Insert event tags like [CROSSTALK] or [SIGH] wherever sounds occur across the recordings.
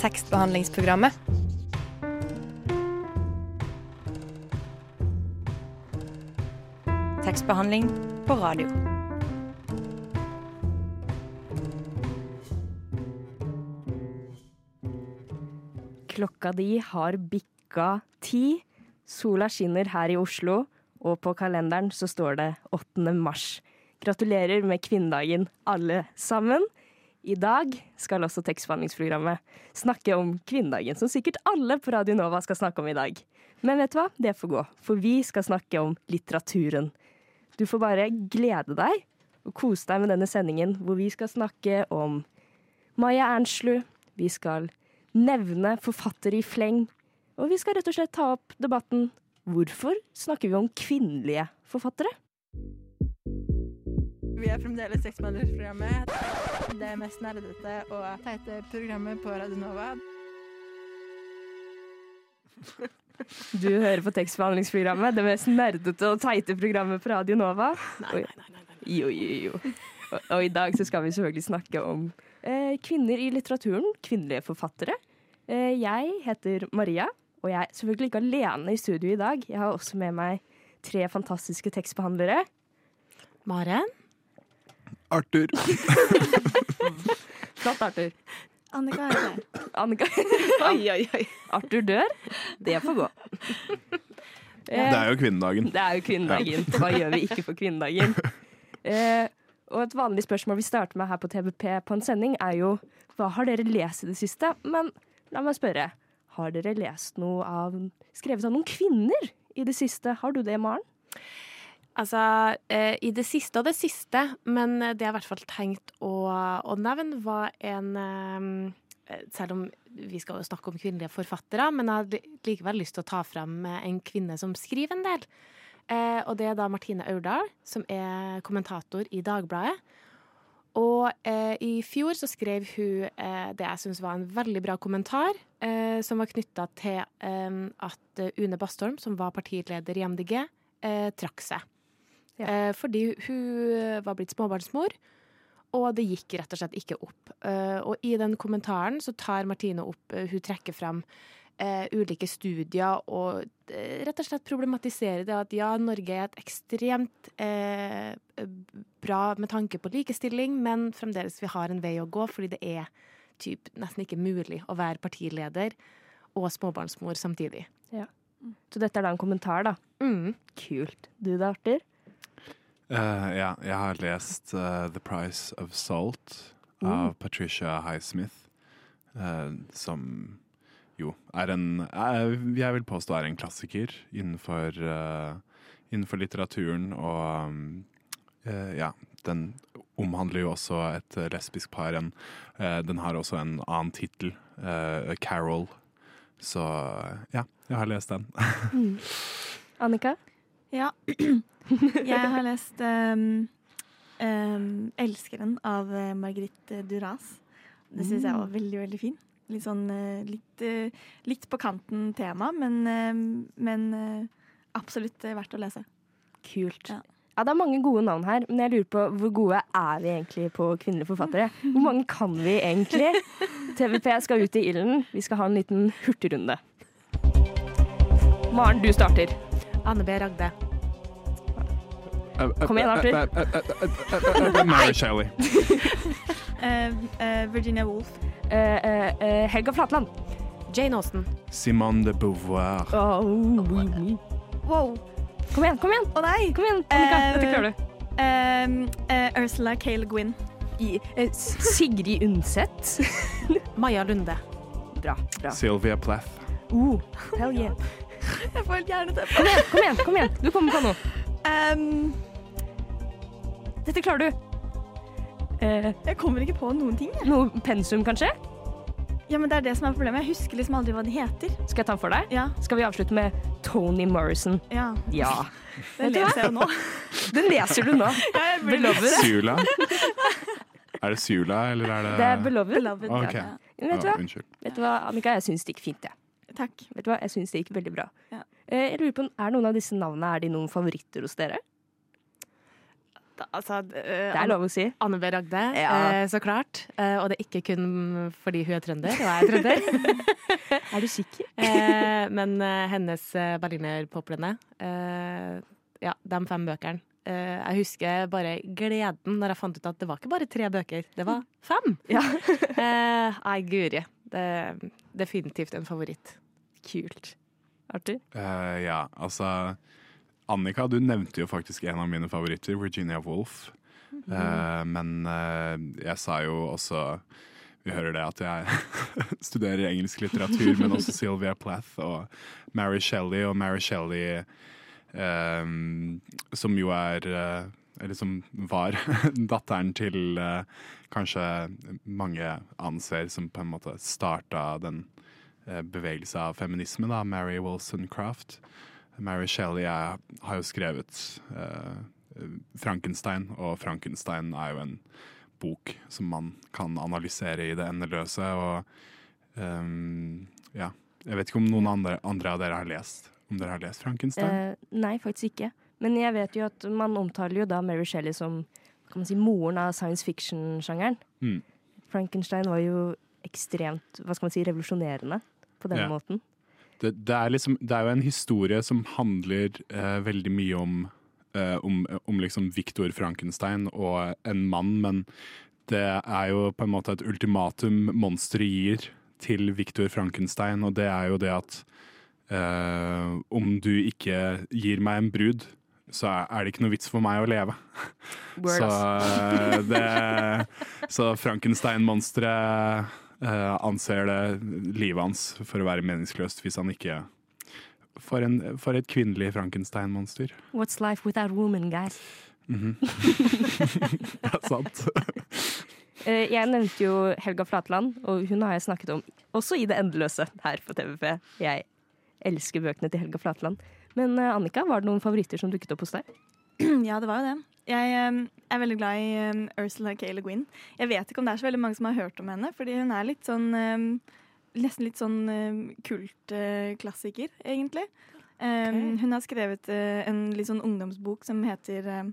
tekstbehandlingsprogrammet. Tekstbehandling på radio. Klokka di har bikka ti. Sola skinner her i Oslo, og på kalenderen så står det 8. mars. Gratulerer med kvinnedagen, alle sammen. I dag skal også tekstbehandlingsprogrammet snakke om kvinnedagen, som sikkert alle på Radio Nova skal snakke om i dag. Men vet du hva, det får gå, for vi skal snakke om litteraturen. Du får bare glede deg og kose deg med denne sendingen, hvor vi skal snakke om Maya Ernstlu. Vi skal nevne forfattere i fleng. Og vi skal rett og slett ta opp debatten hvorfor snakker vi om kvinnelige forfattere? Vi er fremdeles Tekstbehandlingsprogrammet. Det mest nerdete og teite programmet på Radio Nova. Du hører på tekstbehandlingsprogrammet, det mest nerdete og teite programmet på Radio Nova. Nei, nei, nei. nei, nei. Jo, jo, jo. Og, og i dag så skal vi selvfølgelig snakke om eh, kvinner i litteraturen, kvinnelige forfattere. Eh, jeg heter Maria, og jeg er selvfølgelig ikke alene i studio i dag. Jeg har også med meg tre fantastiske tekstbehandlere. Maren? Arthur. [LAUGHS] [LAUGHS] Flott, Arthur. Annika er her. [COUGHS] Annika. [LAUGHS] Oi, oi, oi. Arthur dør. Det får gå. [LAUGHS] Det er jo kvinnedagen. Det er jo kvinnedagen. Hva gjør vi ikke for kvinnedagen? Eh, og et vanlig spørsmål vi starter med her på TVP på en sending, er jo hva har dere lest i det siste? Men la meg spørre, har dere lest noe av skrevet av noen kvinner i det siste? Har du det, Maren? Altså, eh, i det siste og det siste, men det jeg i hvert fall tenkt å, å nevne, var en eh, Selv om vi skal jo snakke om kvinnelige forfattere, men jeg hadde likevel lyst til å ta frem en kvinne som skriver en del. Eh, og det er da Martine Aurdal, som er kommentator i Dagbladet. Og eh, i fjor så skrev hun eh, det jeg syns var en veldig bra kommentar, eh, som var knytta til at Une Bastholm, som var partileder i MDG, trakk seg. Ja. Eh, fordi hun var blitt småbarnsmor, og det gikk rett og slett ikke opp. Eh, og i den kommentaren så tar Martine opp eh, Hun trekker frem ulike studier og rett og slett problematiserer det at ja, Norge er et ekstremt eh, bra med tanke på likestilling, men fremdeles vi har en vei å gå, fordi det er typ, nesten ikke mulig å være partileder og småbarnsmor samtidig. Så dette er da en kommentar, da. Mm. Kult. Du da, Arthur? Eh, ja, jeg har lest uh, The Price of Salt av Patricia Highsmith, uh, som jo er en Jeg vil påstå er en klassiker innenfor, innenfor litteraturen, og um, ja, den omhandler jo også et lesbisk par. En, den har også en annen tittel, Carol. Så ja, jeg har lest den. [LAUGHS] Annika? Ja. [CLEARS THROAT] Jeg har lest um, um, 'Elskeren' av uh, Marguerite Duras. Det syns jeg var veldig, veldig fin. Litt sånn uh, litt, uh, litt på kanten tema, men, um, men absolutt verdt å lese. Kult. Ja. Ja, Det er mange gode navn her, men jeg lurer på hvor gode er vi egentlig på kvinnelige forfattere? Hvor mange kan vi egentlig? [LAUGHS] TVP skal ut i ilden. Vi skal ha en liten hurtigrunde. Maren, du starter. Anne B. Ragde. Kom igjen, Arthur. Mary Shelley. Virginia Woolf. Eh, eh, eh, Helga Flatland. Jane Austen. Simone de Beauvoir. Oh, oui, oui. Wow! Kom igjen, kom igjen! Å nei! Kom igjen, Annika. Eh, Dette klarer du. Ursula Cale Gwynn. I, eh, Sigrid Undset. [LAUGHS] Maja Lunde. Bra. bra. Sylvia Plath. Uh, hell yeah. [LAUGHS] Jeg får helt hjerneteppe. Kom igjen, kom igjen! kom igjen Du kommer på noe. Um, Dette klarer du. Uh, jeg kommer ikke på noen ting. jeg. noe pensum, kanskje? Ja, men Det er det som er problemet. Jeg husker liksom aldri hva de heter. Skal jeg ta den for deg? Ja, Skal vi avslutte med Tony Morrison? ja. Ja. [LAUGHS] Det leser jeg nå. [LAUGHS] Den leser du nå. Beloved. Sula? Er det Sula, eller er det Det er Beloved. Beloved. okay. Ja. Vet du hva? Vet du hva, Annika? Jeg syns det gikk fint, jeg. Takk. Vet du hva? Jeg syns det gikk veldig bra. Ja. Eh, Jeg lurer på, Er noen av disse navnene er de noen favoritter hos dere? Da, altså, Det er lov å si. Anne B. Ragde, Ja. eh, så klart. Eh, og det er ikke kun fordi hun er trønder, og jeg er trønder. [LAUGHS] Er du sikker? [LAUGHS] eh, men eh, hennes eh, berlinerpoplene, eh, ja, de fem bøkene. Uh, jeg husker bare gleden når jeg fant ut at det var ikke bare tre bøker, det var fem. Ja. uh, [LAUGHS] Nei, guri. Det er definitivt en favoritt. Kult. Arthur? Uh, ja, altså Annika, du nevnte jo faktisk en av mine favoritter, Virginia Woolf. uh, men uh, jeg sa jo også Vi hører det at jeg [LAUGHS] studerer engelsk litteratur, men også Sylvia Plath og Mary Shelley. Og Mary Shelley, eh, som jo er Eller som var [LAUGHS] datteren til kanskje mange anser som på en måte starta den bevegelse av feminisme, da, Mary Wollstonecraft. Mary Shelley er, har jo skrevet eh, Frankenstein, og Frankenstein er jo en bok som man kan analysere i det endeløse. Og ehm, ja, jeg vet ikke om noen andre, andre av dere har lest Om dere har lest Frankenstein? Eh, nei, faktisk ikke. Men jeg vet jo at man omtaler jo da Mary Shelley som kan man si, moren av science fiction-sjangeren. Mm. Frankenstein var jo ekstremt hva skal man si, revolusjonerende på den Ja. måten. det, det, er liksom, det er jo en historie som handler eh, veldig mye om, eh, om, om liksom Viktor Frankenstein og en mann, men det er jo på en måte et ultimatum monsteret gir til Viktor Frankenstein, og det er jo det at eh, om du ikke gir meg en brud, så er det ikke noe vits for meg å leve. Word, så, eh, det, så Frankenstein-monsteret anser det livet hans for å være meningsløst hvis han ikke for, en, for et kvinnelig Frankenstein-monster. What's life without woman, guys? Mhm. [LAUGHS] det er sant. Eh, jeg nevnte jo Helga Flatland, og hun har jeg snakket om også i det endeløse her på TVP. Jeg elsker bøkene til Helga Flatland. Men eh, Annika, var det noen favoritter som dukket opp hos deg? Ja, det var jo det. Jeg eh, er veldig glad i eh, Ursula K. Le Guin. Jeg vet ikke om det er så veldig mange som har hørt om henne, fordi hun er litt sånn eh, Nesten litt sånn kultklassiker, egentlig. Okay. Hun har skrevet eh, en litt sånn ungdomsbok som heter eh,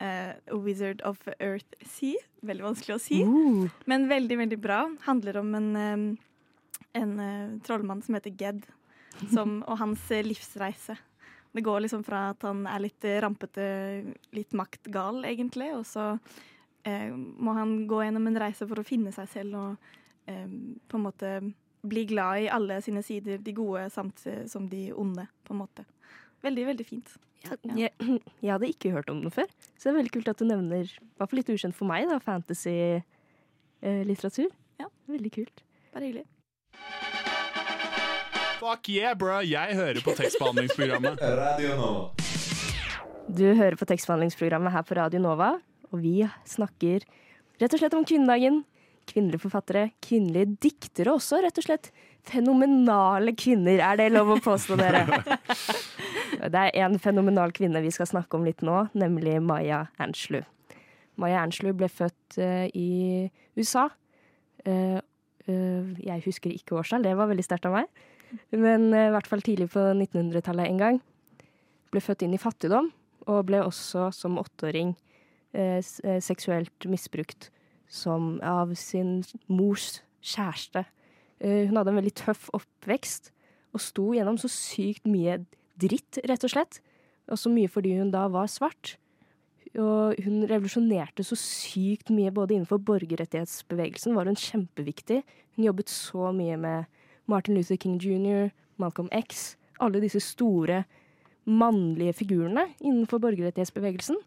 A Wizard of Earth Sea. Veldig vanskelig å si, Uh, men veldig, veldig bra. Handler om en, en eh, trollmann som heter Ged, som, og hans livsreise. Det går liksom fra at han er litt eh, rampete, litt maktgal, egentlig, og så eh, må han gå gjennom en reise for å finne seg selv og eh, på en måte bli glad i alle sine sider, de gode samt eh, som de onde, på en måte. Veldig, veldig fint. Ja. jeg, [CLEARS THROAT] jeg hadde ikke hørt om den før, så det er veldig kult at du nevner i hvert fall litt ukjent for meg, da, fantasy-litteratur. Ja. Veldig kult. Bare hyggelig. Fuck yeah, bro! Jeg hører på tekstbehandlingsprogrammet. [LAUGHS] Radio Nova. Du hører på tekstbehandlingsprogrammet her på Radio Nova, og vi snakker rett og slett om kvinnedagen. Kvinnelige forfattere, kvinnelige diktere også, rett og slett. Fenomenale kvinner, er det lov å påstå, dere? [LAUGHS] Det er en fenomenal kvinne vi skal snakke om litt nå, nemlig Maya Angelou. Maya Angelou ble født uh, i USA. Uh, uh, jeg husker ikke årstall, det var veldig sterkt av meg. Men eh, i hvert fall tidlig på 1900-tallet en gang. Ble født inn i fattigdom, og ble også som åtteåring eh, eh, seksuelt misbrukt som, av sin mors kjæreste. Hun hadde en veldig tøff oppvekst, og sto gjennom så sykt mye dritt, rett og slett. Og så mye fordi hun da var svart. Og hun revolusjonerte så sykt mye, både innenfor borgerrettighetsbevegelsen var hun kjempeviktig. Hun jobbet så mye med Martin Luther King jr., Malcolm X, alle disse store mannlige figurene innenfor borgerrettighetsbevegelsen,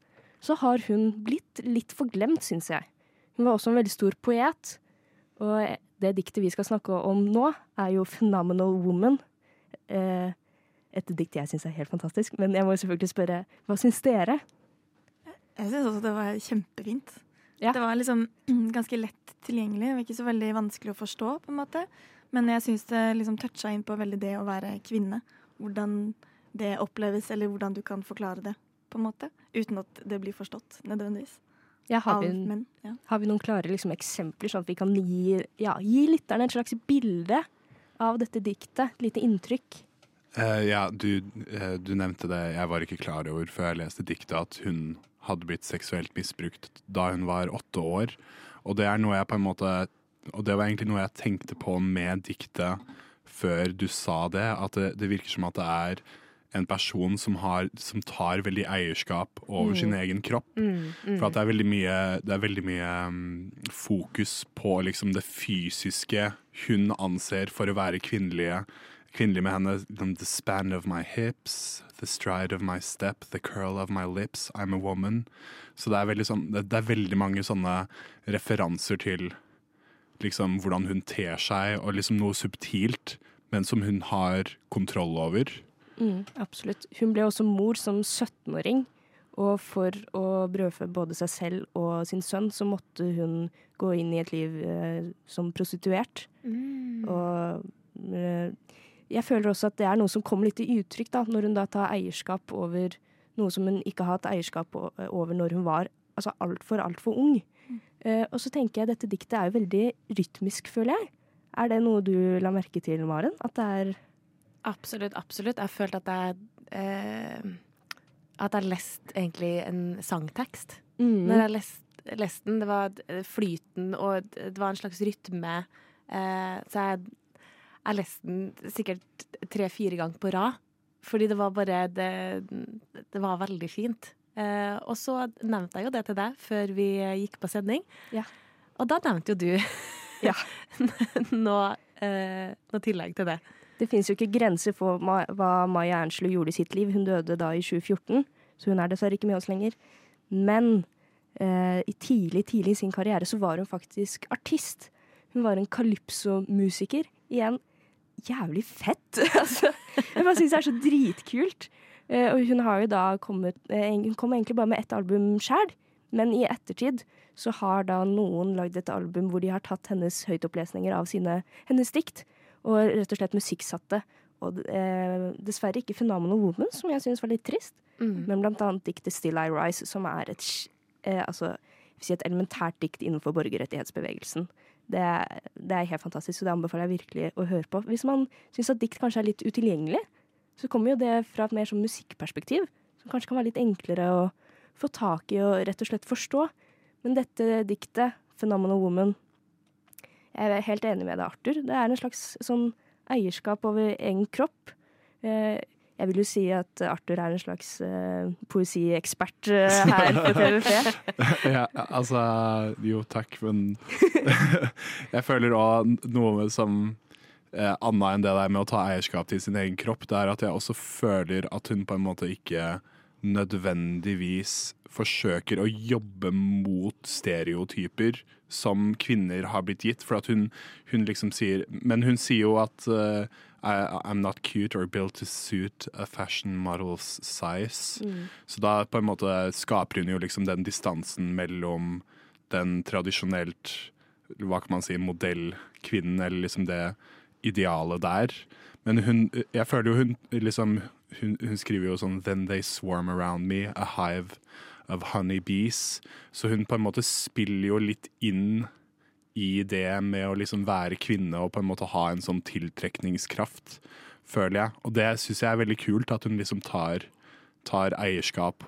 så har hun blitt litt forglemt, syns jeg. Hun var også en veldig stor poet, og det diktet vi skal snakke om nå, er jo 'Phenomenal Woman'. Eh, et dikt jeg syns er helt fantastisk, men jeg må selvfølgelig spørre, hva syns dere? Jeg syns også det var kjempefint. Ja. Det var liksom [CLEARS THROAT] ganske lett tilgjengelig. og ikke så veldig vanskelig å forstå, på en måte. Men jeg syns det liksom toucha inn på veldig det å være kvinne. Hvordan det oppleves, eller hvordan du kan forklare det, på en måte. Uten at det blir forstått, nødvendigvis. Ja, har, vi, en- men, Ja. har vi noen klare liksom, eksempler, sånn at vi kan gi, ja, gi lytterne et slags bilde av dette diktet? Et lite inntrykk? Uh, ja, du, uh, du nevnte det, jeg var ikke klar over før jeg leste diktet at hun hadde blitt seksuelt misbrukt da hun var åtte år. Og det er noe jeg på en måte Og det var egentlig noe jeg tenkte på med diktet før du sa det, at det, det virker som at det er en person som, har, som tar veldig eierskap over sin egen kropp. For at det er veldig mye, det er veldig mye um, fokus på liksom det fysiske hun anser for å være kvinnelige. Kvinnelig med henne. liksom, The span of my hips, the stride of my step, the curl of my lips, I'm a woman. Så det er veldig, sånn, det, det er veldig mange sånne referanser til liksom hvordan hun ter seg, og liksom noe subtilt, men som hun har kontroll over. Mm, absolutt. Hun ble også mor som 17-åring. Og for å brødfø både seg selv og sin sønn, så måtte hun gå inn i et liv eh, som prostituert. Og eh, jeg føler også at det er noe som kommer litt til uttrykk da, når hun da tar eierskap over noe som hun ikke har hatt eierskap over når hun var altså altfor, altfor ung. Eh, og så tenker jeg dette diktet er jo veldig rytmisk, føler jeg. Er det noe du la merke til, Maren? At det er Absolutt, absolutt. Jeg følte at jeg uh, At jeg leste egentlig en sangtekst. Mm. Når jeg leste, lest den, det var flyten og det var en slags rytme. Uh, så jeg, jeg leste den sikkert tre-fire ganger på rad. Fordi det var bare Det, det var veldig fint. Eh, og så nevnte jeg jo det til deg før vi gikk på sending. Ja. Og da nevnte jo du Ja. [LAUGHS] noe, eh, noe tillegg til det. Det fins jo ikke grenser for hva Maya Angelou gjorde i sitt liv. Hun døde da i 2014, så hun er dessverre ikke med oss lenger. Men eh, i tidlig, tidlig i sin karriere så var hun faktisk artist. Hun var en calypso-musiker. Igjen jævlig fett. [LAUGHS] altså, jeg bare syns det er så dritkult. Eh, og hun har jo da kommet eh, Hun kom egentlig bare med ett album sjæl, men i ettertid så har da noen lagd et album hvor de har tatt hennes høytopplesninger av sine, hennes dikt, og rett og slett musikksatt det. Og eh, dessverre ikke 'Phenomenal Woman', som jeg syns var litt trist, Mm. men blant annet diktet 'Still I Rise', som er et, eh, altså, si et elementært dikt innenfor borgerrettighetsbevegelsen. Det er, det er helt fantastisk, og det anbefaler jeg virkelig å høre på. Hvis man syns at dikt kanskje er litt utilgjengelig, så kommer jo det fra et mer sånn musikkperspektiv, som kanskje kan være litt enklere å få tak i og rett og slett forstå. Men dette diktet, 'Phenomenal Woman', jeg er helt enig med deg, Arthur. Det er en slags sånn eierskap over egen kropp. Eh, jeg vil jo si at Arthur er en slags uh, poesiekspert uh, her på TVP. [LAUGHS] ja, altså Jo, takk, men [LAUGHS] jeg føler òg noe som eh, annet enn det der med å ta eierskap til sin egen kropp, det er at jeg også føler at hun på en måte ikke nødvendigvis forsøker å jobbe mot stereotyper som kvinner har blitt gitt. For at hun, hun liksom sier Men hun sier jo at I, I'm not cute or built to suit a fashion model's size. Så da på en måte skaper hun jo liksom den distansen mellom den tradisjonelt hva kan man si, modellkvinnen, eller liksom det idealet der. Men hun, jeg føler jo hun liksom hun, hun skriver jo sånn Then they swarm around me, a hive of honeybees. Så hun på en måte spiller jo litt inn i det med å liksom være kvinne og på en måte ha en sånn tiltrekningskraft, føler jeg. Og det syns jeg er veldig kult, at hun liksom tar, tar eierskap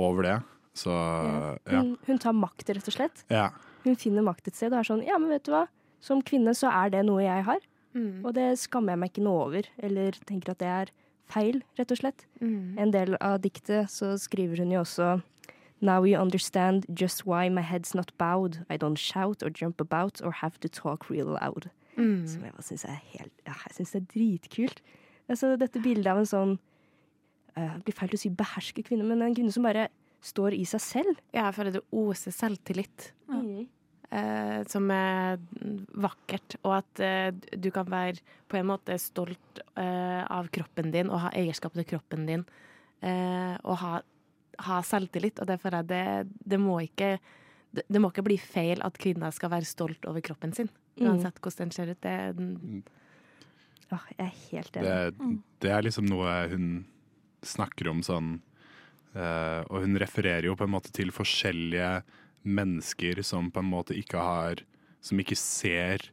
over det. Så ja. Hun, hun tar makt, rett og slett. ja. Hun finner makt et sted og er sånn Ja, men vet du hva? Som kvinne så er det noe jeg har, Mm. og det skammer jeg meg ikke noe over. Eller tenker at det er feil, rett og slett. Mm. En del av diktet så skriver hun jo også Now you understand just why my head's not bowed. I don't shout or jump about or have to talk real loud. Mm. Som jeg syns er helt Ja, jeg syns det er dritkult. Altså, dette bildet av en sånn uh, Det blir feil å si beherske kvinne, men en kvinne som bare står i seg selv. Ja, jeg føler det oser selvtillit. eh, som er vakkert, og at eh, du kan være på en måte stolt eh, av kroppen din og ha eierskap til kroppen din. eh, og ha, ha selvtillit. Og derfor er det, det må ikke det, må ikke bli feil at kvinner skal være stolt over kroppen sin. Mm. Uansett hvordan den ser ut. Det, Åh, jeg er helt enig. Det, det er liksom noe hun snakker om sånn eh, Og hun refererer jo på en måte til forskjellige mennesker som på en måte ikke har Som ikke ser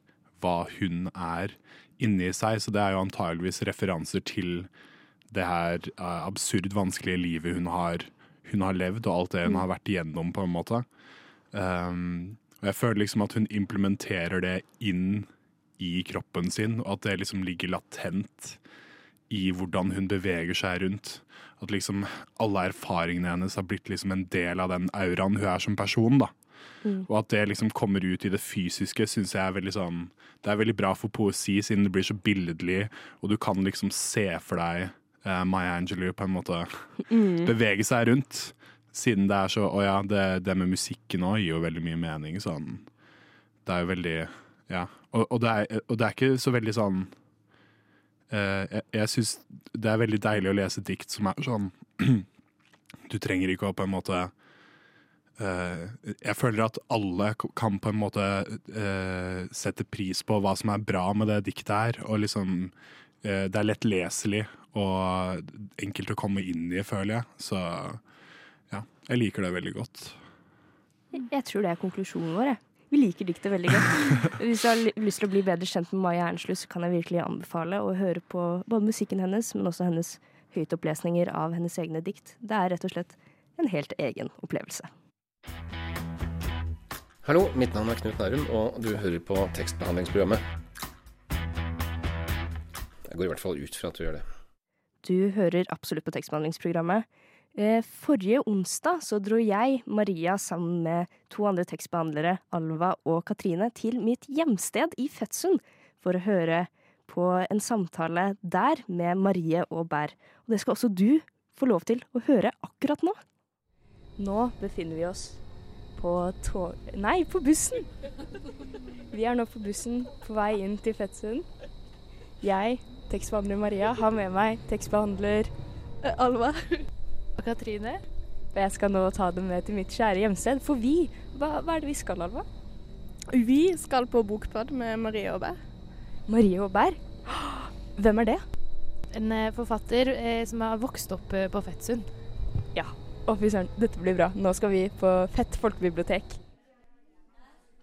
hva hun er inni seg. Så det er jo antageligvis referanser til det her uh, absurd vanskelige livet hun har, hun har levd, og alt det hun har vært igjennom, på en måte. Um, og jeg føler liksom at hun implementerer det inn i kroppen sin, og at det liksom ligger latent i hvordan hun beveger seg rundt. At liksom alle erfaringene hennes har blitt liksom en del av den auraen hun er som person. da. Mm. Og at det liksom kommer ut i det fysiske, syns jeg er veldig sånn Det er veldig bra for poesi, siden det blir så billedlig, og du kan liksom se for deg uh, Maya Angelou på en måte mm. bevege seg rundt. Siden det er så Å ja, det, det med musikken òg gir jo veldig mye mening. Sånn. Det er jo veldig Ja. Og, og, det er, og det er ikke så veldig sånn Jeg, jeg syns det er veldig deilig å lese dikt som er sånn [CLEARS THROAT] Du trenger ikke å på en måte uh, Jeg føler at alle kan på en måte uh, sette pris på hva som er bra med det diktet her. Og liksom Det er lett leselig og enkelt å komme inn i, føler jeg. Så ja, jeg liker det veldig godt. Jeg tror det er konklusjonen vår. Jeg. Vi liker diktet veldig godt. Hvis du har lyst til å bli bedre kjent med Maja Ernslund, så kan jeg virkelig anbefale å høre på både musikken hennes, men også hennes høytopplesninger av hennes egne dikt. Det er rett og slett en helt egen opplevelse. Hallo, mitt navn er Knut Nærum, og du hører på tekstbehandlingsprogrammet. Jeg går i hvert fall ut fra at du gjør det. Du hører absolutt på tekstbehandlingsprogrammet. Eh, forrige onsdag så dro jeg, Maria, sammen med to andre tekstbehandlere, Alva og Katrine, til mitt hjemsted i Fetsund for å høre på en samtale der med Marie og Bær. Og det skal også du få lov til å høre akkurat nå. Nå befinner vi oss på tog... Nei, på bussen! Vi er nå på bussen på vei inn til Fettsund. Jeg, tekstbehandler Maria, har med meg tekstbehandler Alva og Katrine. Og jeg skal nå ta dem med til mitt kjære hjemsted. For vi, hva, hva er det vi skal, Alva? Vi skal på bokbad med Marie Aabert. Marie Aabert? Hvem er det? En eh, forfatter eh, som har vokst opp eh, på Fettsund. Ja. Å, fy søren, dette blir bra. Nå skal vi på Fett folkebibliotek.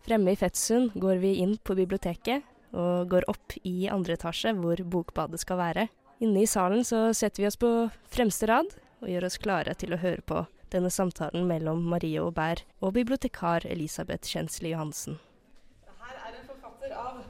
Fremme i Fettsund går vi inn på biblioteket og går opp i andre etasje, hvor bokbadet skal være. Inne i salen så setter vi oss på fremste rad og gjør oss klare til å høre på denne samtalen mellom Marie Aubert og bibliotekar Elisabeth Kjensli Johansen. Her er en forfatter av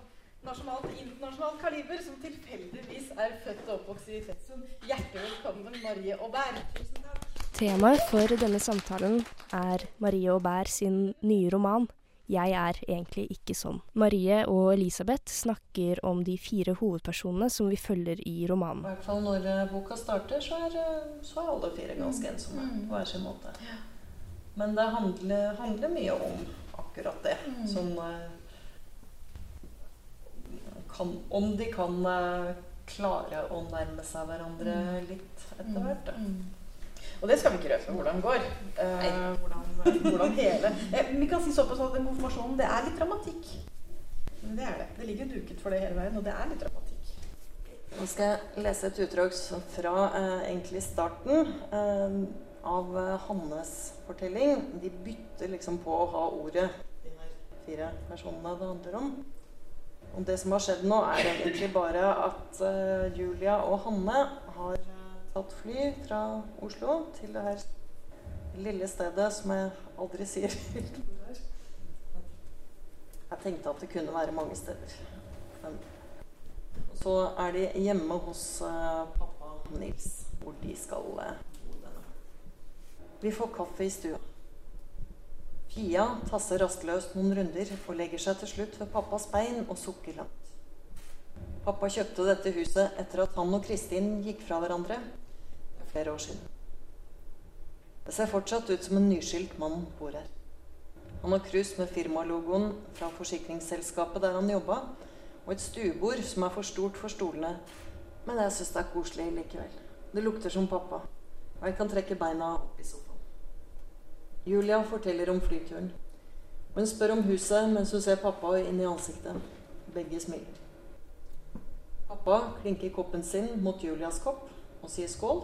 nasjonalt og internasjonalt kaliber som tilfeldigvis er født og oppvokst i Fetsund. Hjertelig velkommen, Marie Aubert. Tusen takk. Temaet for denne samtalen er Marie Aubert sin nye roman 'Jeg er egentlig ikke sånn'. Marie og Elisabeth snakker om de fire hovedpersonene som vi følger i romanen. I hvert fall når eh, boka starter, så er, eh, så er alle fire ganske ensomme mm. på hver sin måte. Men det handler, handler, mye om akkurat det. Mm. Som eh, kan, Om de kan klare å nærme seg hverandre mm. litt etter hvert. Og det skal vi ikke røpe hvordan går. Uh, hvordan, hvordan, hele eh, Vi kan si såpass at den konfirmasjonen, det er litt dramatikk. Men det er det. Det ligger duket for det hele veien, og det er litt dramatikk. Nå skal jeg lese et utdrag fra eh, egentlig starten eh, av eh, Hannes fortelling. De bytter liksom på å ha ordet, de her fire personene det handler om. Og det som har skjedd nå, er egentlig bare at uh, Julia og Hanne har tatt fly fra Oslo til det her lille stedet som jeg aldri sier Jeg tenkte at det kunne være mange steder. Så er de hjemme hos uh, pappa Nils, hvor de skal uh, bo denne. Vi får kaffe i stua. Pia tasser rastløst noen runder og legger seg til slutt ved pappas bein og sukker langt. Pappa kjøpte dette huset etter at han og Kristin gikk fra hverandre flere år siden. Det ser fortsatt ut som en nyskilt mann bor her. Han har krus med firmalogoen fra forsikringsselskapet der han jobba, og et stuebord som er for stort for stolene. Men jeg syns det er koselig likevel. Det lukter som pappa, og jeg kan trekke beina opp i sofaen. Julia forteller om flyturen. Hun spør om huset mens hun ser pappa inn i ansiktet. Begge smiler. Pappa klinker koppen sin mot Julias kopp og sier skål.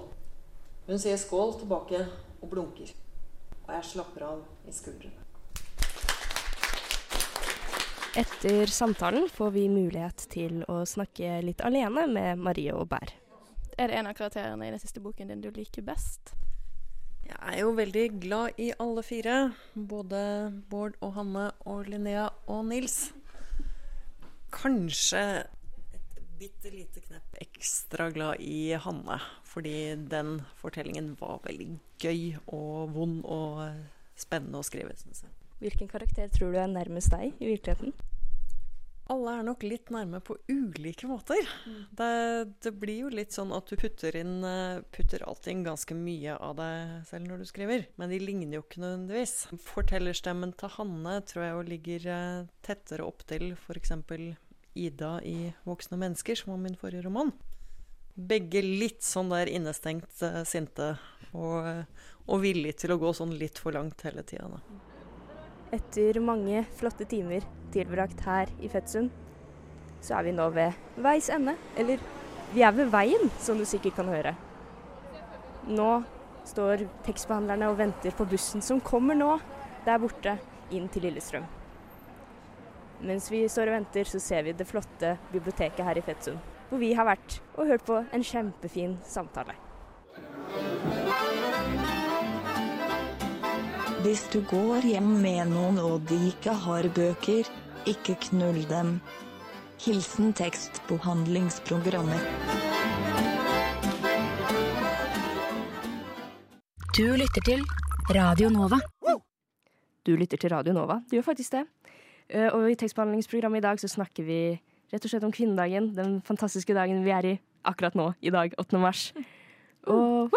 Hun sier skål tilbake og blunker. Og jeg slapper av i skuldrene. Etter samtalen får vi mulighet til å snakke litt alene med Marie og Bær. Er det en av karakterene i den siste boken din du liker best? Jeg er jo veldig glad i alle fire. Både Bård og Hanne og Linnea og Nils. Kanskje bitte lite knepp ekstra glad i Hanne. Fordi den fortellingen var veldig gøy og vond og spennende å skrive, syns jeg. Hvilken karakter tror du er nærmest deg i virkeligheten? Alle er nok litt nærme på ulike måter. Det, det blir jo litt sånn at du putter inn eh, putter alltid inn ganske mye av deg selv når du skriver, men de ligner jo ikke nødvendigvis. Fortellerstemmen til Hanne tror jeg jo ligger eh, tettere opptil f.eks. Ida i 'Voksne mennesker', som var min forrige roman. Begge litt sånn der innestengt eh, sinte og, og villige til å gå sånn litt for langt hele tida. Etter mange flotte timer tilbrakt her i Fettsund, så er vi nå ved veis ende. Eller vi er ved veien, som du sikkert kan høre. Nå står tekstbehandlerne og venter på bussen som kommer nå, der borte, inn til Lillestrøm. Mens vi står og venter, så ser vi det flotte biblioteket her i Fetsund, hvor vi har vært og hørt på en kjempefin samtale. Hvis du går hjem med noen og de ikke har bøker, ikke knull dem. Hilsen tekstbehandlingsprogrammet. Du lytter til Radio Nova. Du lytter til Radio Nova. Du gjør faktisk det. Eh, Og i tekstbehandlingsprogrammet i dag så snakker vi rett og slett om kvinnedagen. Den fantastiske dagen vi er i akkurat nå, i dag, 8. mars. Og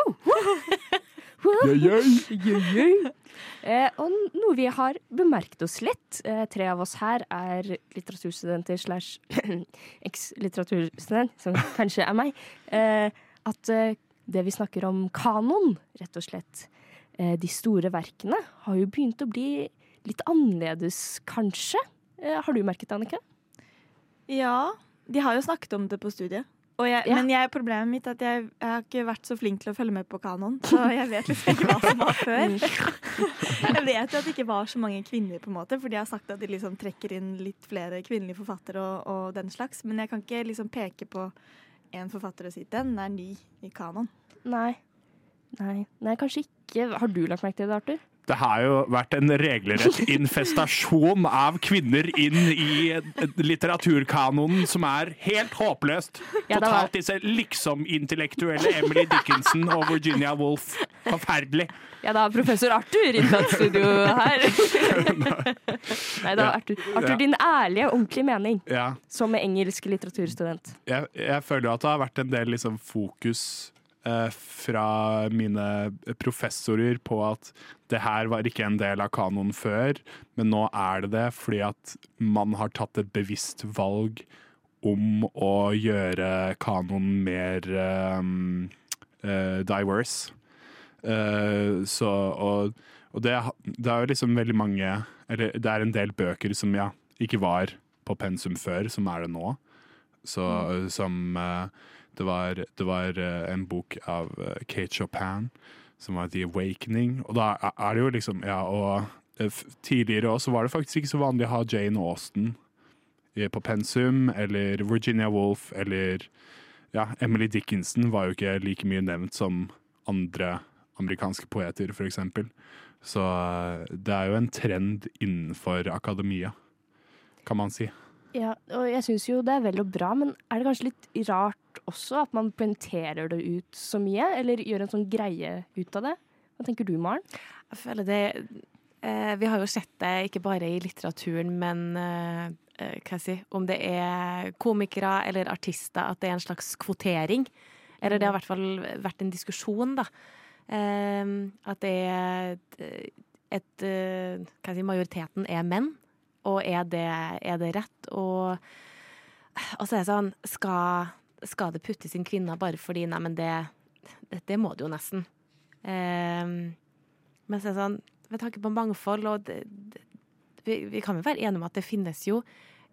og noe vi har bemerket oss litt, eh, tre av oss her er litteraturstudenter slash [CLEARS THROAT] eks-litteraturstudent, som kanskje er meg, eh, at det vi snakker om kanon, rett og slett, de store verkene, har jo begynt å bli litt annerledes, kanskje. Eh, har du merket det, Annika? Ja, de har jo snakket om det på studiet. Jeg, Ja. Men jeg, problemet mitt er at jeg, jeg har ikke vært så flink til å følge med på kanon. Så jeg vet liksom ikke hva som var før. Jeg vet jo at det ikke var så mange kvinner, på en måte, for de har sagt at de liksom trekker inn litt flere kvinnelige forfattere og, og den slags. Men jeg kan ikke liksom peke på en forfatter og si den er ny i kanon. Nei. Nei, Nei kanskje ikke. Har du lagt merke til det, Arthur? Det har jo vært en regelrett infestasjon av kvinner inn i litteraturkanonen som er helt håpløst. Ja, Totalt disse liksom-intellektuelle Emily Dickinson og Virginia Woolf. Forferdelig. Ja, da har professor Arthur inntatt studio her. [LAUGHS] Nei, da, Arthur. Arthur, din ærlige, ordentlige mening Ja, som engelsk litteraturstudent. jeg, jeg føler at det har vært en del liksom, fokus fra mine professorer på at det her var ikke en del av kanonen før, men nå er det det fordi at man har tatt et bevisst valg om å gjøre kanonen mer um, uh, diverse. Uh, så, og og det, det er jo liksom veldig mange Eller det er en del bøker som ja, ikke var på pensum før, som er det nå. Så som eh, det var, det var eh, en bok av eh, Kate Chopin som var The Awakening. Og da er- det jo liksom Ja, og eh, tidligere også var det faktisk ikke så vanlig å ha Jane Austen på pensum, eller Virginia Woolf, eller ja, Emily Dickinson var jo ikke like mye nevnt som andre amerikanske poeter, eksempel. Så det er jo en trend innenfor akademia, kan man si. Ja, og jeg syns jo det er vel og bra, men er det kanskje litt rart også at man poengterer det ut så mye? Eller gjør en sånn greie ut av det? Hva tenker du, Maren? Jeg føler det eh, Vi har jo sett det ikke bare i litteraturen, men eh, eh, hva jeg si, om det er komikere eller artister, at det er en slags kvotering. Eller det har i hvert fall vært en diskusjon, da. Eh, at det er et, eh, Hva jeg si, majoriteten er menn. Og er det, er det rett? Og, så er det sånn Skal, skal det puttes inn kvinner bare fordi Nei, men det, det, det må det jo nesten. Eh, men så er det sånn, med tanke på mangfold og det, det, vi, vi kan jo være enige om at det finnes jo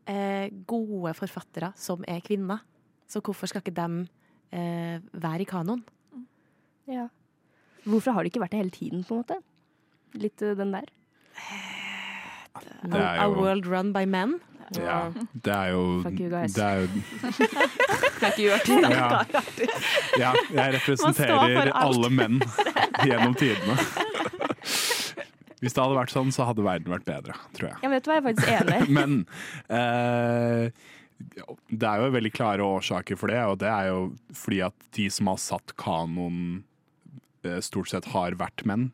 eh, gode forfattere som er kvinner. Så hvorfor skal ikke dem eh, være i kanoen? Ja. Hvorfor har det ikke vært det hele tiden, på en måte? Litt eh, den der. Det er A world run by men. Ja, det er jo Fuck you guys. Det er jo [LAUGHS] Fuck you, ikke ja. ja, jeg representerer alle menn [LAUGHS] gjennom tidene. Hvis det hadde vært sånn, så hadde verden vært bedre, tror jeg. Jeg vet hva, jeg er faktisk enig. [LAUGHS] Men eh, det er jo veldig klare årsaker for det, og det er jo fordi at de som har satt kanoen, eh, stort sett har vært menn.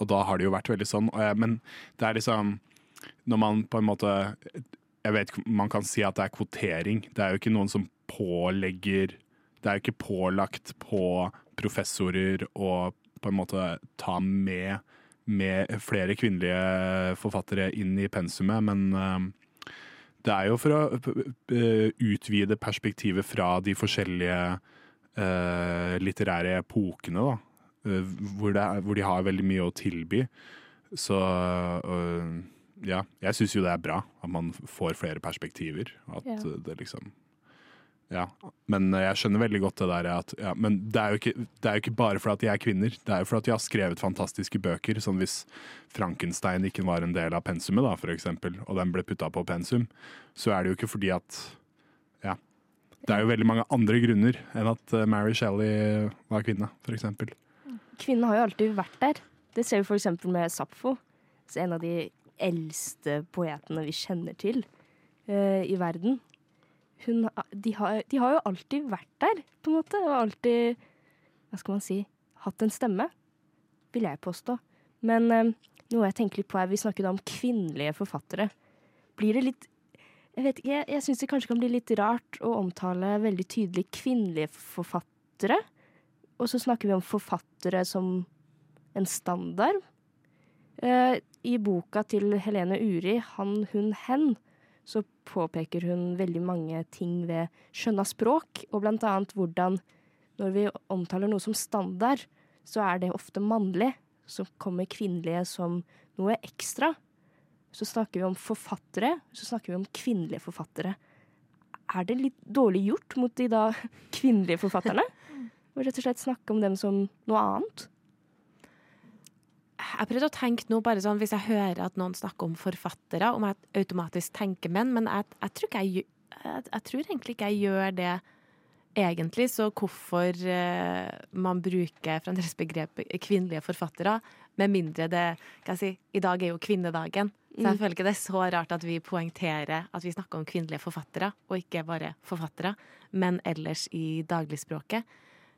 Og da har det jo vært veldig sånn. Men det er liksom Når man på en måte Jeg vet man kan si at det er kvotering. Det er jo ikke noen som pålegger Det er jo ikke pålagt på professorer å på en måte ta med, med flere kvinnelige forfattere inn i pensumet, men eh, det er jo for å eh, utvide perspektivet fra de forskjellige uh, litterære epokene, da. Uh, hvor, er, hvor de har veldig mye å tilby. Så øh, ja, jeg syns jo det er bra at man får flere perspektiver. At Ja. det liksom Ja. Men øh, jeg skjønner veldig godt det der at ja, Men det er, jo ikke, det er jo ikke bare fordi at de er kvinner. Det er jo fordi at de har skrevet fantastiske bøker. Sånn hvis Frankenstein ikke var en del av pensumet, da, for eksempel, og den ble putta på pensum, så er det jo ikke fordi at Ja. Det er jo veldig mange andre grunner enn at øh, Mary Shelley var kvinne, for eksempel. Kvinnen har jo alltid vært der. Det ser vi for eksempel med Sapfo. En av de eldste poetene vi kjenner til uh, i verden. Hun, de, har, de har jo alltid vært der, på en måte. Og alltid, hva skal man si, hatt en stemme, vil jeg påstå. Men uh, noe jeg tenker litt på er, vi snakket om kvinnelige forfattere. Blir det litt Jeg vet ikke, jeg, jeg syns det kanskje kan bli litt rart å omtale veldig tydelig kvinnelige forfattere. Og så snakker vi om forfattere som en standard. Eh, I boka til Helene Uri, 'Han, hun, hen', så påpeker hun veldig mange ting ved skjønna språk, og blant annet hvordan når vi omtaler noe som standard, så er det ofte mannlig. Så kommer kvinnelige som noe ekstra. Så snakker vi om forfattere, så snakker vi om kvinnelige forfattere. Er det litt dårlig gjort mot de da kvinnelige forfatterne? Og [LAUGHS] rett og slett snakke om dem som noe annet? Jeg prøvde å tenke nå bare sånn, Hvis jeg hører at noen snakker om forfattere, om jeg automatisk tenker menn, men jeg, jeg, tror, ikke jeg, jeg, tror egentlig ikke jeg gjør det egentlig. Så hvorfor uh, man bruker fremdeles begrepet kvinnelige forfattere, med mindre det kan jeg si, I dag er jo kvinnedagen, så jeg Mm. føler ikke det er så rart at vi poengterer at vi snakker om kvinnelige forfattere, og ikke bare forfattere, men ellers i dagligspråket.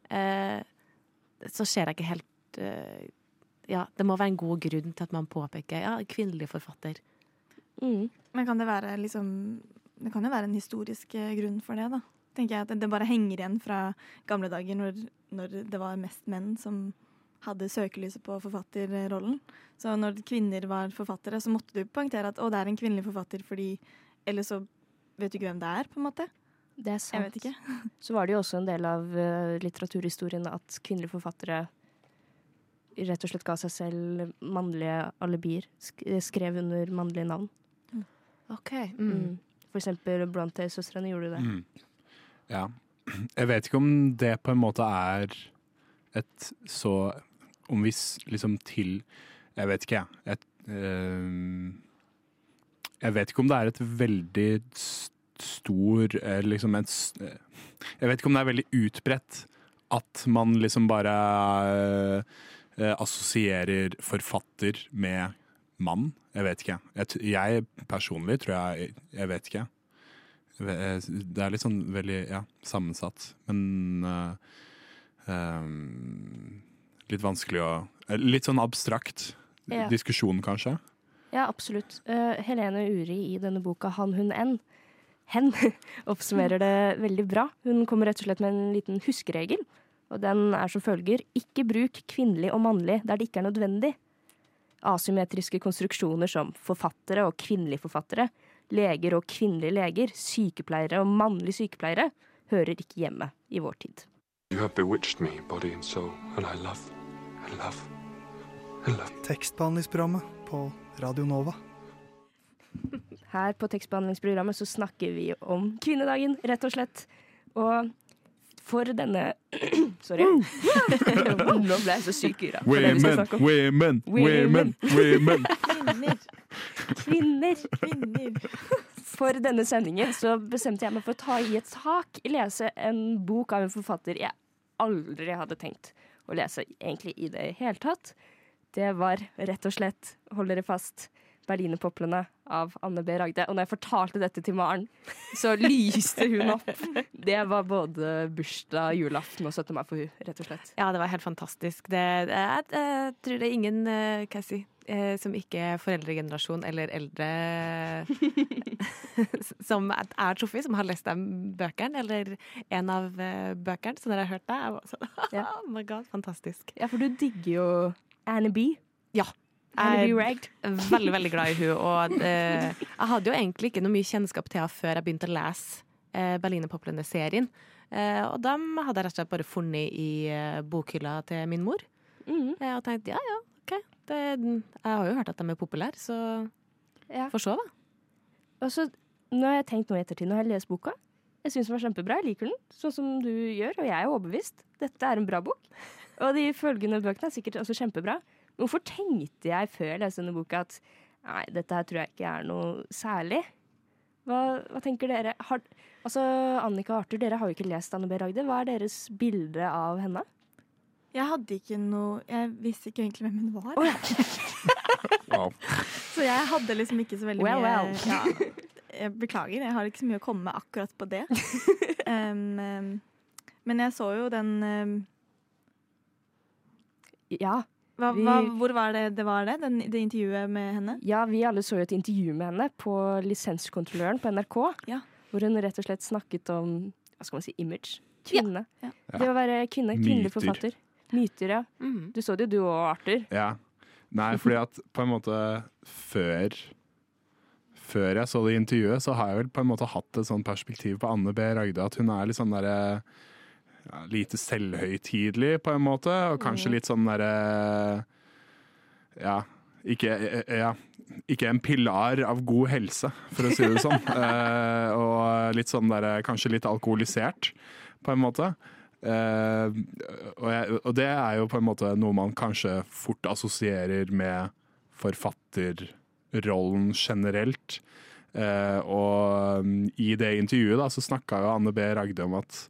Uh, så ser jeg ikke helt eh, ja, det må være en god grunn til at man påpeker ja, kvinnelig forfatter. Mm. Men kan det være liksom Det kan jo være en historisk eh, grunn for det, da. Tenker jeg at det bare henger igjen fra gamle dager når, når det var mest menn som hadde søkelyset på forfatterrollen. Så når kvinner var forfattere, så måtte du poengtere at å, det er en kvinnelig forfatter fordi Eller så vet du ikke hvem det er, på en måte. Det er sant. Jeg vet ikke. [LAUGHS] Så var det jo også en del av eh, litteraturhistorien at kvinnelige forfattere rett og slett ga seg selv mannlige alibier. Sk skrev under mannlige navn. OK. Mm. For eksempel Bronte-søstrene gjorde det. Mm. Ja. [CLEARS THROAT] Jeg vet ikke om det på en måte er et så Om vi liksom til Jeg vet ikke, jeg. Et, eh, jeg vet ikke om det er et veldig stor eh, liksom et, eh, Jeg vet ikke om det er veldig utbredt at man liksom bare eh, eh, assosierer forfatter med mann. Jeg vet ikke. Jeg, jeg personlig tror jeg Jeg vet ikke. Det er litt sånn veldig ja, sammensatt, men uh, um, litt vanskelig å eh, Litt sånn abstrakt Ja. diskusjon, kanskje. Ja, absolutt. Uh, Helene Uri i denne boka 'Han, hun, en' Hen [LAUGHS] oppsummerer det veldig bra. Hun kommer rett og slett med en liten huskeregel. Og den er som følger ikke bruk kvinnelig og mannlig der det ikke er nødvendig. Asymmetriske konstruksjoner som forfattere og kvinnelige forfattere, leger og kvinnelige leger, sykepleiere og mannlige sykepleiere hører ikke hjemme i vår tid. You have bewitched me, body and soul, and I love, I love, I love. Tekstbehandlingsprogrammet på Radio Nova. Her på tekstbehandlingsprogrammet så snakker vi om kvinnedagen, rett og slett. Og for denne [CLEARS THROAT] Sorry. [LAUGHS] Nå ble jeg så syk, skal Women, women, women, [LAUGHS] women. Kvinner. Kvinner. for denne sendingen så bestemte jeg meg for å ta i et tak, lese en bok av en forfatter jeg aldri hadde tenkt å lese egentlig i det hele tatt. Det var rett og slett, hold dere fast, Berlinerpoplene av Anne B. Ragde. Og når jeg fortalte dette til Maren, så lyste hun opp. [LAUGHS] Det var både bursdag, julaften og 17. mai for hun, rett og slett. Ja, det var helt fantastisk. Det, jeg, jeg tror det er ingen eh, hva jeg si, eh, som ikke er foreldregenerasjon eller eldre [LAUGHS] som er truffet, som har lest de bøkene, eller en av eh, bøkene. Så når jeg hørte det, jeg var sånn [LAUGHS] Oh my god, fantastisk. Ja, for du digger jo Annie B. Ja. Jeg er veldig, veldig glad i hun og det, [LAUGHS] jeg hadde jo egentlig ikke noe mye kjennskap til henne før jeg begynte å lese eh, Berlinerpoplene-serien. Eh, og dem hadde jeg rett og slett bare funnet i eh, bokhylla til min mor. Mm. Eh, og tenkte ja, ja, OK. Det, jeg har jo hørt at de er populære, så Ja. får se, da. Og så, nå har jeg tenkt noe i ettertid, nå har jeg lest boka. Jeg syns den var kjempebra, jeg liker den, sånn som du gjør, og jeg er overbevist. Dette er en bra bok. Og de følgende bøkene er sikkert også kjempebra. Hvorfor tenkte jeg før jeg leste denne boka at nei, dette her tror jeg ikke er noe særlig? Hva, hva tenker dere? Har, altså, Annika og Arthur, dere har jo ikke lest Anne B. Ragde. Hva er deres bilde av henne? Jeg hadde ikke noe Jeg visste ikke egentlig hvem hun var. Oh, ja. [LAUGHS] Så jeg hadde liksom ikke så veldig Well, mye well. Ja, jeg beklager, jeg har ikke så mye å komme med akkurat på det. [LAUGHS] Um, men jeg så jo den um, Ja. Hva, vi- hva, Hvor var det det var det? Den, det intervjuet med henne? Ja, vi alle så jo et intervju med henne på Lisenskontrolløren på NRK. Ja. Hvor hun rett og slett snakket om hva skal man si, image. Kvinne. Ja. Det å være kvinne. Kvinnelig Myter. forfatter. Myter, ja. Mm. Du så det jo, du og Arthur. Ja. Nei, fordi at på en måte før Før jeg så det intervjuet, så har jeg vel på en måte hatt et sånt perspektiv på Anne B. Ragde. At hun er litt sånn derre ja, Lite selvhøytidelig, på en måte. Og kanskje litt sånn derre Ja, ikke Ja. Ikke en pilar av god helse, for å si det sånn. [LAUGHS] Eh, og litt sånn der, kanskje litt alkoholisert, på en måte. Eh, og, jeg, og det er jo på en måte noe man kanskje fort assosierer med forfatterrollen generelt. Eh, og um, i det intervjuet da, så snakka jo Anne B. Ragde om at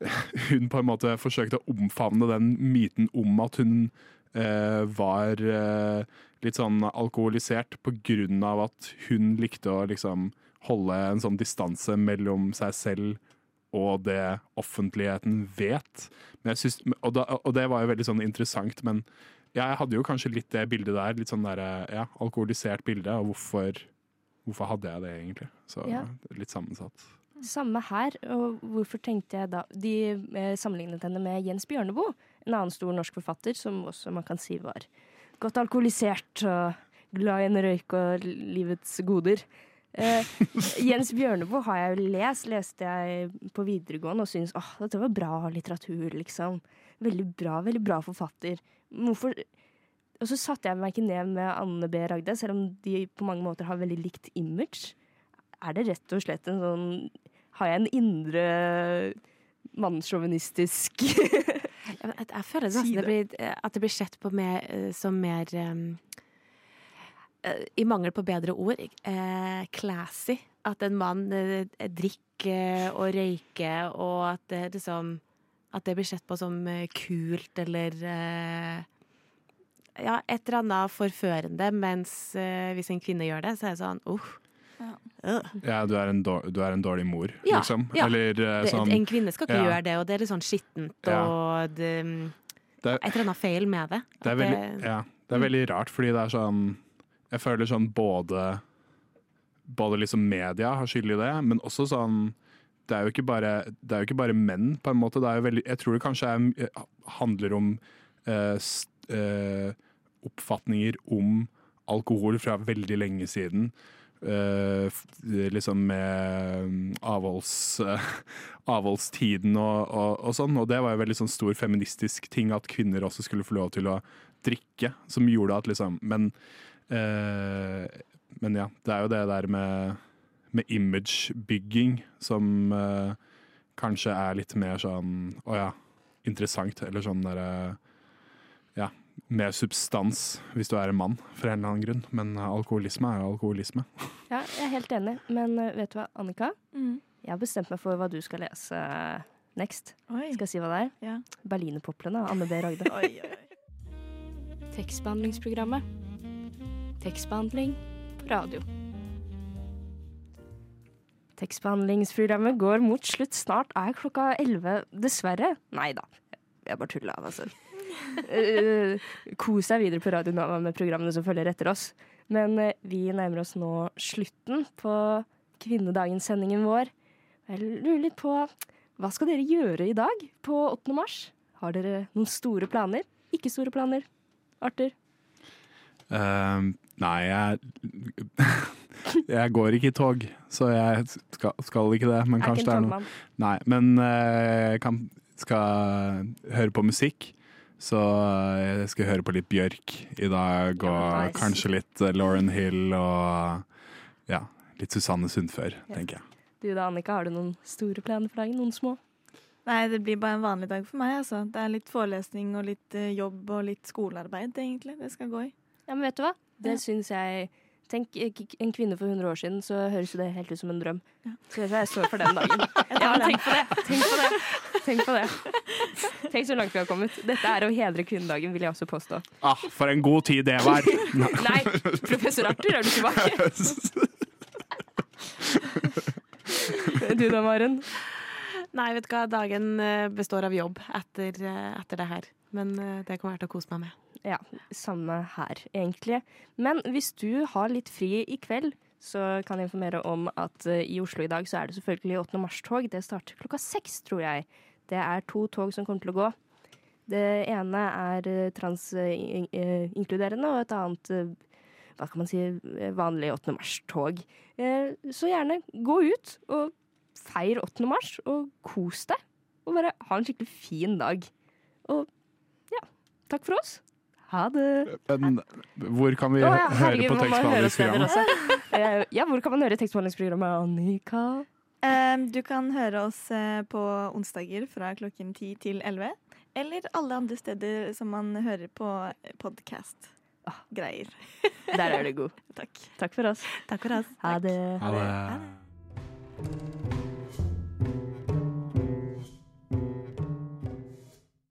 [LAUGHS] hun på en måte forsøkte å omfavne den myten om at hun eh, var eh, litt sånn alkoholisert på grunn av at hun likte å liksom holde en sånn distanse mellom seg selv og det offentligheten vet. Men jeg synes, og, da, og det var jo veldig sånn interessant, men ja, jeg hadde jo kanskje litt det bildet der. Litt sånn der, ja, alkoholisert bilde, og hvorfor, hvorfor hadde jeg det egentlig? Så Ja. litt sammensatt. Samme her. Og hvorfor tenkte jeg da De eh, sammenlignet henne med Jens Bjørneboe, en annen stor norsk forfatter som også man kan si var godt alkoholisert og glad i en røyk og livets goder. Eh, [LAUGHS] Jens Bjørneboe har jeg jo lest, leste jeg på videregående og syntes åh, dette var bra litteratur, liksom. Veldig bra, veldig bra forfatter. Hvorfor Og så satte jeg meg ikke ned med Anne B. Ragde, selv om de på mange måter har veldig likt image. Er det rett og slett en sånn Har jeg en indre mannssjåvinistisk Jeg, jeg, føler nesten det blir, eh, at det blir sett på mer, eh, som mer um, I mangel på bedre ord uh, classy. At en mann uh, drikker og røyker, og at det liksom At det blir sett på som kult eller uh, Ja, et eller annet forførende, mens hvis en kvinne gjør det, så er det sånn uh, øh. Ja, du er en, dår, du er en dårlig mor, Ja, liksom. ja. Eller uh, sånn en kvinne skal ikke ja. gjøre det, og det er litt sånn skittent Ja. og det, Det er- Et eller annet feil med det. Det er, veldig, det- ja, det er veldig rart, fordi det er sånn Jeg føler sånn både Både liksom media har skyld i det, men også sånn Det er bare, det er jo ikke bare menn, på en måte. Veldig, jeg tror det kanskje er, handler om eh, st, eh, oppfatninger om alkohol fra veldig lenge siden. Eh, f- liksom med mm, avholds, uh, [LAUGHS] avholdstiden og, og, og sånn. Og det var jo veldig sånn stor feministisk ting at kvinner også skulle få lov til å drikke, som gjorde at liksom Men, uh, men ja, det er jo det der med, med imagebygging som eh, kanskje er litt mer sånn å ja, interessant, eller sånn derre ja, mer substans hvis du er en mann, for en eller annen grunn. Men eh, alkoholisme er jo alkoholisme. [LAUGHS] Ja, jeg er helt enig, men eh, vet du hva, Annika? Mm. Jeg har bestemt meg for hva du skal lese eh, next. Oi. Skal jeg si hva det er? Ja. Berlinerpoplene av Anne B. Ragde. [LAUGHS] Oi, oi, Tekstbehandlingsprogrammet. Tekstbehandling på radio. Tekstbehandlingsprogrammet går mot slutt. Snart er klokka elleve, dessverre. Nei da, jeg bare tulla. Altså. Eh, Kos deg videre på Radio Nova med programmene som følger etter oss. Men eh, vi nærmer oss nå slutten på kvinnedagenssendingen vår. Jeg lurer litt på hva skal dere gjøre i dag på 8. mars? Har dere noen store planer? Ikke store planer? Arthur? Uh, nei, jeg [LAUGHS] Jeg går ikke i tog, så jeg skal, skal ikke det. Men Er kanskje det er noe. Nei, men jeg kan, skal høre på musikk. Så eh, jeg skal høre på litt Bjørk i dag, og Ja, nice. kanskje litt eh, Lauren Hill og ja, litt Susanne Sundfør, tenker jeg. Du da, Annika, har du noen store planer for dagen? Noen små? Nei, det blir bare en vanlig dag for meg. altså. Det er litt forelesning og litt eh, jobb og litt skolearbeid, egentlig. Det skal gå i. Ja, men vet du hva? Det Ja. syns jeg Tenk eh, en kvinne for 100 år siden, så høres jo det helt ut som en drøm. Så jeg står for den dagen. [LAUGHS] Ja, tenk på det! Tenk på det! Tenk på det. Tenk så langt vi har kommet. Dette er å hedre kvinnedagen, vil jeg også påstå. Ah, for en god tid det var! [LAUGHS] Nei, professor Arthur, er du tilbake? [LAUGHS] Du da, Maren? Nei, vet du hva, dagen eh, består av jobb etter, eh, etter det her. Men det kommer jeg til å kose meg med. Ja, samme her, egentlig. Men hvis du har litt fri i kveld, så kan jeg informere om at eh, i Oslo i dag så er det selvfølgelig 8. mars-tog. Det starter klokka seks, tror jeg. Det er to tog som kommer til å gå. Det ene er eh, transinkluderende, og et annet eh, hva kan man si, eh, vanlig 8. mars-tog. Eh, Så gjerne gå ut og feir 8. mars, og kos deg. Og bare ha en skikkelig fin dag. Og ja, takk for oss. Ha det. Men hvor kan vi oh, ja, høre herregud, høre på tekstbehandlingsprogrammet? [LAUGHS] Eh, Ja, hvor kan man høre tekstbehandlingsprogrammet, Annika? Um, du kan høre oss eh, på onsdager fra klokken 10 til 11. Eller alle andre steder som man hører på podkast. Greier. Der er du god. [LAUGHS] Takk. Takk for oss. Takk for oss. Ha det. Ha det.